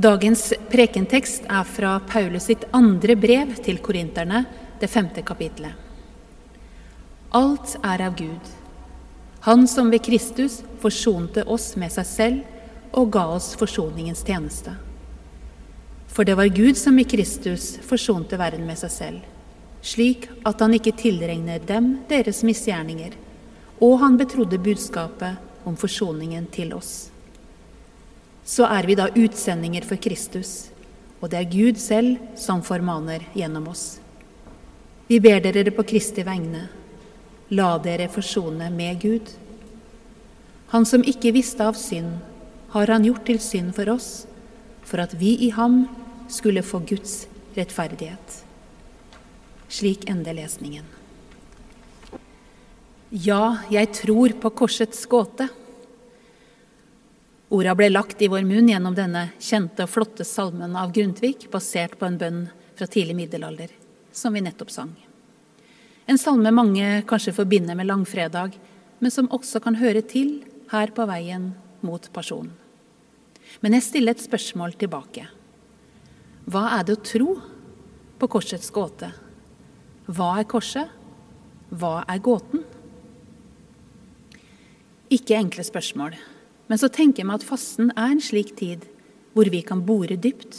Dagens prekentekst er fra Paulus sitt andre brev til korinterne, det femte kapitlet. Alt er av Gud, Han som ved Kristus forsonte oss med seg selv og ga oss forsoningens tjeneste. For det var Gud som i Kristus forsonte verden med seg selv, slik at han ikke tilregner dem deres misgjerninger, og han betrodde budskapet om forsoningen til oss så er vi da utsendinger for Kristus, og det er Gud selv som formaner gjennom oss. Vi ber dere på Kristi vegne, la dere forsone med Gud. Han som ikke visste av synd, har han gjort til synd for oss, for at vi i ham skulle få Guds rettferdighet. Slik ender lesningen. Ja, jeg tror på korsets gåte. Orda ble lagt i vår munn gjennom denne kjente og flotte salmen av Grundtvig, basert på en bønn fra tidlig middelalder, som vi nettopp sang. En salme mange kanskje forbinder med langfredag, men som også kan høre til her på veien mot personen. Men jeg stiller et spørsmål tilbake. Hva er det å tro på korsets gåte? Hva er korset? Hva er gåten? Ikke enkle spørsmål. Men så tenker jeg meg at fasten er en slik tid hvor vi kan bore dypt,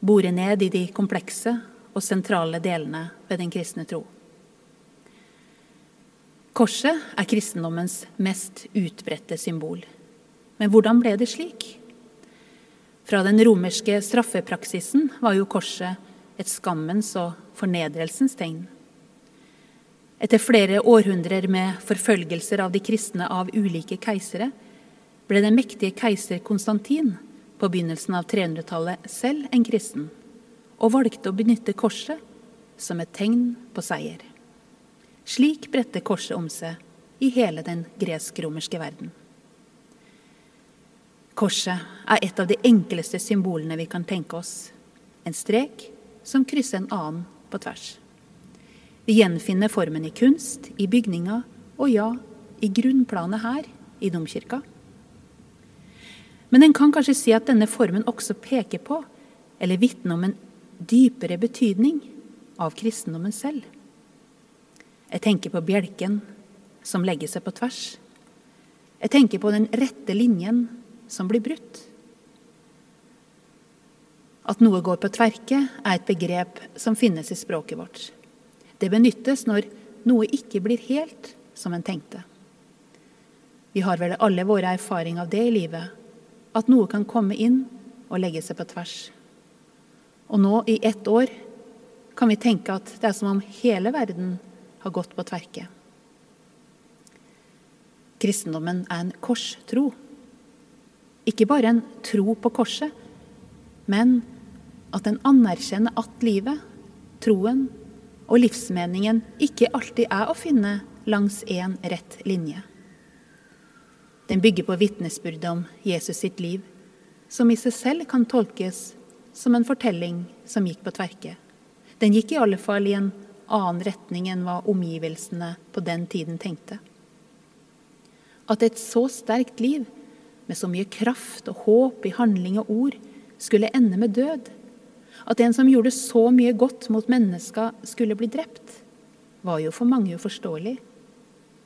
bore ned i de komplekse og sentrale delene ved den kristne tro. Korset er kristendommens mest utbredte symbol. Men hvordan ble det slik? Fra den romerske straffepraksisen var jo korset et skammens og fornedrelsens tegn. Etter flere århundrer med forfølgelser av de kristne av ulike keisere ble den mektige keiser Konstantin på begynnelsen av 300-tallet selv en kristen, og valgte å benytte korset som et tegn på seier. Slik bredte korset om seg i hele den gresk-romerske verden. Korset er et av de enkleste symbolene vi kan tenke oss. En strek som krysser en annen på tvers. Vi gjenfinner formen i kunst, i bygninger og ja, i grunnplanet her i domkirka. Men en kan kanskje si at denne formen også peker på, eller vitner om en dypere betydning av kristendommen selv. Jeg tenker på bjelken som legger seg på tvers. Jeg tenker på den rette linjen som blir brutt. At noe går på tverke, er et begrep som finnes i språket vårt. Det benyttes når noe ikke blir helt som en tenkte. Vi har vel alle våre erfaringer av det i livet, at noe kan komme inn og legge seg på tvers. Og nå, i ett år, kan vi tenke at det er som om hele verden har gått på tverke. Kristendommen er en korstro. Ikke bare en tro på korset, men at den anerkjenner at livet, troen og livsmeningen ikke alltid er å finne langs én rett linje. Den bygger på vitnesbyrdet om Jesus sitt liv, som i seg selv kan tolkes som en fortelling som gikk på tverke. Den gikk i alle fall i en annen retning enn hva omgivelsene på den tiden tenkte. At et så sterkt liv, med så mye kraft og håp i handling og ord, skulle ende med død, at en som gjorde så mye godt mot mennesker, skulle bli drept, var jo for mange uforståelig.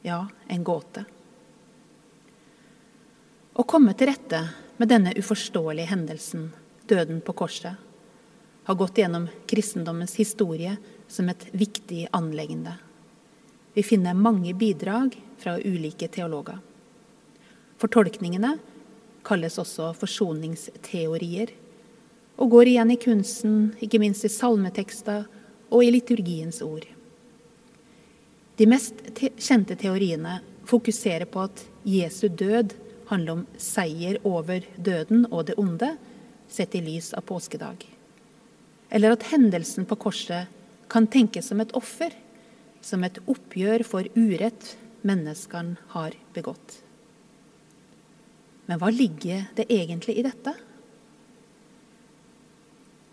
Ja, en gåte. Å komme til rette med denne uforståelige hendelsen, døden på korset, har gått gjennom kristendommens historie som et viktig anleggende. Vi finner mange bidrag fra ulike teologer. Fortolkningene kalles også forsoningsteorier, og går igjen i kunsten, ikke minst i salmetekster og i liturgiens ord. De mest te kjente teoriene fokuserer på at Jesu død handler om seier over døden og det onde, sett i lys av påskedag. Eller at hendelsen på korset kan tenkes som et offer, som et oppgjør for urett menneskene har begått. Men hva ligger det egentlig i dette?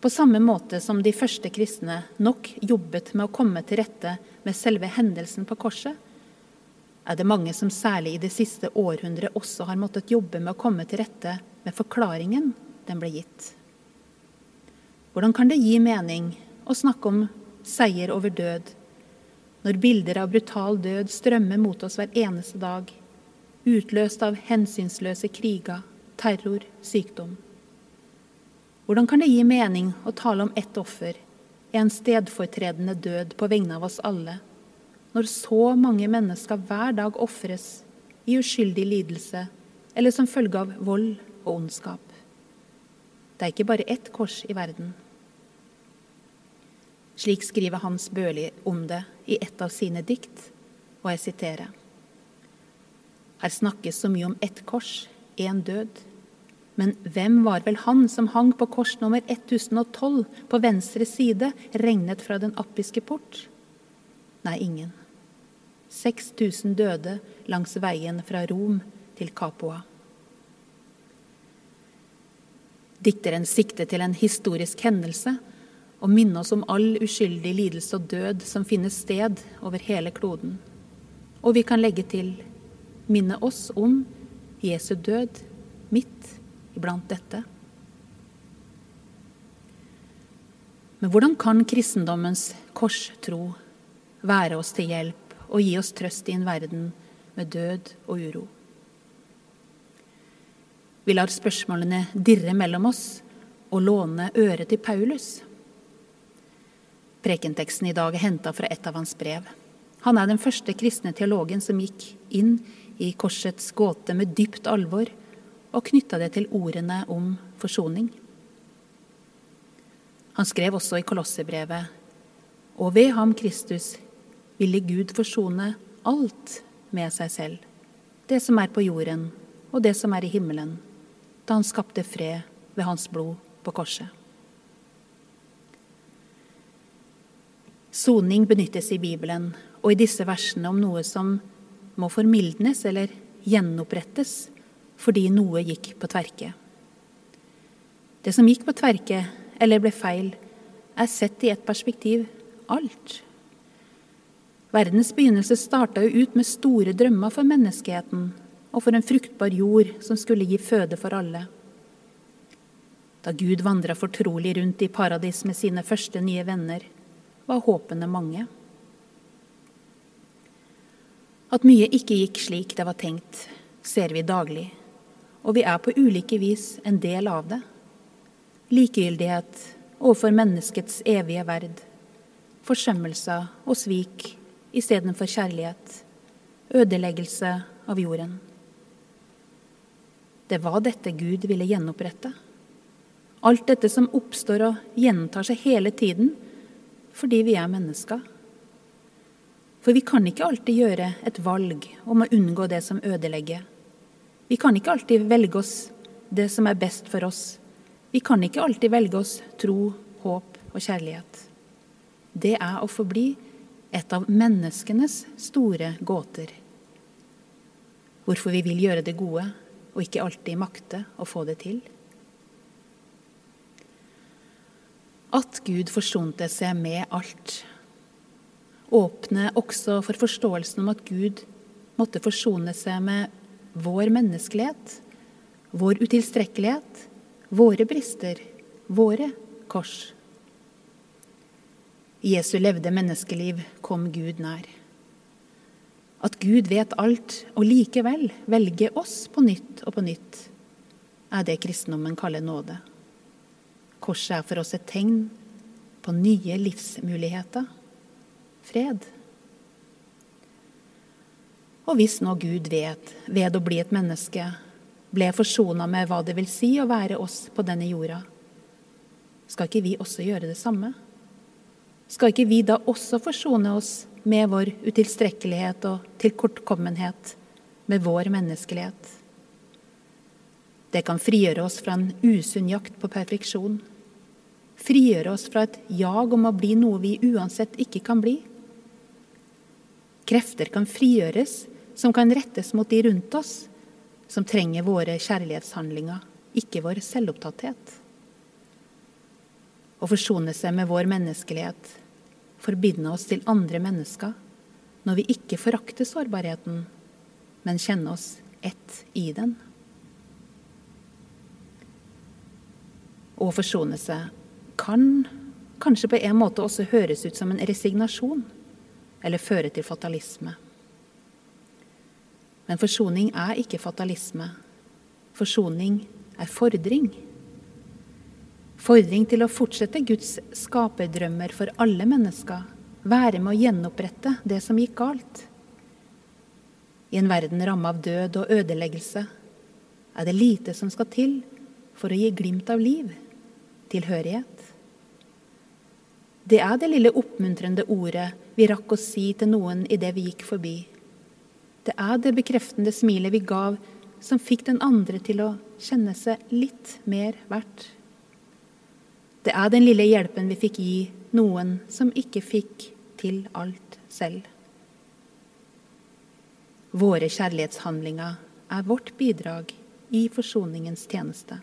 På samme måte som de første kristne nok jobbet med å komme til rette med selve hendelsen på korset, er det mange som særlig i det siste århundret også har måttet jobbe med å komme til rette med forklaringen den ble gitt. Hvordan kan det gi mening å snakke om seier over død, når bilder av brutal død strømmer mot oss hver eneste dag, utløst av hensynsløse kriger, terror, sykdom? Hvordan kan det gi mening å tale om ett offer, en stedfortredende død på vegne av oss alle, når så mange mennesker hver dag ofres i uskyldig lidelse eller som følge av vold og ondskap? Det er ikke bare ett kors i verden. Slik skriver Hans Børli om det i et av sine dikt, og jeg siterer. Her snakkes så mye om ett kors, én død. Men hvem var vel han som hang på kors nummer 1012 på venstre side, regnet fra den appiske port? Nei, ingen. 6000 døde langs veien fra Rom til Capua. Dikteren sikter til en historisk hendelse og minner oss om all uskyldig lidelse og død som finner sted over hele kloden. Og vi kan legge til minne oss om Jesu død midt iblant dette. Men hvordan kan kristendommens korstro være oss til hjelp og gi oss trøst i en verden med død og uro? Vi lar spørsmålene dirre mellom oss og låne øret til Paulus. Prekenteksten i dag er henta fra et av hans brev. Han er den første kristne teologen som gikk inn i korsets gåte med dypt alvor og knytta det til ordene om forsoning. Han skrev også i Kolosserbrevet og ved ham Kristus ville Gud forsone alt med seg selv, det som er på jorden og det som er i himmelen da han skapte fred ved hans blod på korset. Soning benyttes i Bibelen og i disse versene om noe som må formildnes eller gjenopprettes fordi noe gikk på tverke. Det som gikk på tverke eller ble feil, er sett i et perspektiv alt. Verdens begynnelse starta jo ut med store drømmer for menneskeheten og for en fruktbar jord som skulle gi føde for alle. Da Gud vandra fortrolig rundt i paradis med sine første nye venner, var håpene mange. At mye ikke gikk slik det var tenkt, ser vi daglig, og vi er på ulike vis en del av det. Likegyldighet overfor menneskets evige verd, forsømmelser og svik istedenfor kjærlighet, ødeleggelse av jorden. Det var dette Gud ville gjenopprette. Alt dette som oppstår og gjentar seg hele tiden fordi vi er mennesker. For vi kan ikke alltid gjøre et valg om å unngå det som ødelegger. Vi kan ikke alltid velge oss det som er best for oss. Vi kan ikke alltid velge oss tro, håp og kjærlighet. Det er å forbli et av menneskenes store gåter. Hvorfor vi vil gjøre det gode, og ikke alltid makte å få det til. At Gud forsonte seg med alt, åpne også for forståelsen om at Gud måtte forsone seg med vår menneskelighet, vår utilstrekkelighet, våre brister, våre kors. Jesu levde menneskeliv kom Gud nær. At Gud vet alt og likevel velger oss på nytt og på nytt, er det kristendommen kaller nåde. Korset er for oss et tegn på nye livsmuligheter, fred. Og hvis nå Gud vet, ved å bli et menneske, ble forsona med hva det vil si å være oss på denne jorda, skal ikke vi også gjøre det samme? Skal ikke vi da også forsone oss med vår utilstrekkelighet og tilkortkommenhet, med vår menneskelighet. Det kan frigjøre oss fra en usunn jakt på perfeksjon. Frigjøre oss fra et jag om å bli noe vi uansett ikke kan bli. Krefter kan frigjøres som kan rettes mot de rundt oss, som trenger våre kjærlighetshandlinger, ikke vår selvopptatthet. Å forsone seg med vår menneskelighet forbinde oss til andre mennesker når vi ikke forakter sårbarheten, men kjenner oss ett i den. Å forsone seg kan kanskje på en måte også høres ut som en resignasjon, eller føre til fatalisme. Men forsoning er ikke fatalisme. Forsoning er fordring. Fordring til å fortsette Guds skaperdrømmer for alle mennesker. Være med å gjenopprette det som gikk galt. I en verden ramma av død og ødeleggelse er det lite som skal til for å gi glimt av liv, tilhørighet. Det er det lille oppmuntrende ordet vi rakk å si til noen idet vi gikk forbi. Det er det bekreftende smilet vi gav, som fikk den andre til å kjenne seg litt mer verdt. Det er den lille hjelpen vi fikk gi noen som ikke fikk til alt selv. Våre kjærlighetshandlinger er vårt bidrag i forsoningens tjeneste.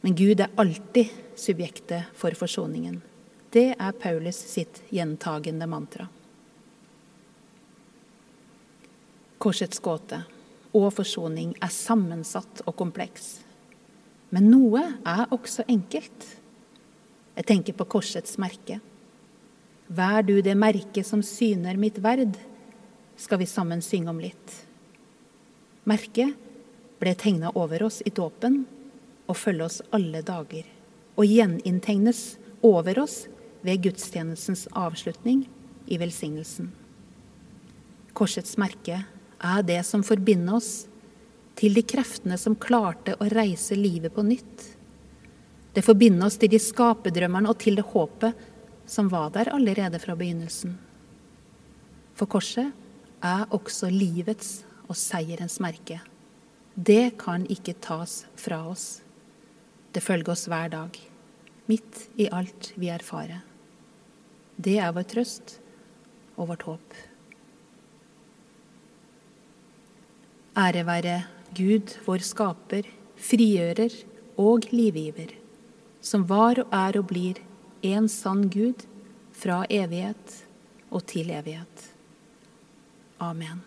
Men Gud er alltid subjektet for forsoningen. Det er Paulus sitt gjentagende mantra. Korsets gåte og forsoning er sammensatt og kompleks. Men noe er også enkelt. Jeg tenker på korsets merke. Vær du det merket som syner mitt verd, skal vi sammen synge om litt. Merket ble tegna over oss i dåpen og følge oss alle dager, og gjeninntegnes over oss ved gudstjenestens avslutning i velsignelsen. Korsets merke er det som forbinder oss til de kreftene som klarte å reise livet på nytt. Det forbinder oss til de skapedrømmerne og til det håpet som var der allerede fra begynnelsen. For korset er også livets og seierens merke. Det kan ikke tas fra oss. Det følger oss hver dag, midt i alt vi erfarer. Det er vår trøst og vårt håp. Ære være Gud, vår skaper, frigjører og livgiver, som var og er og blir en sann Gud fra evighet og til evighet. Amen.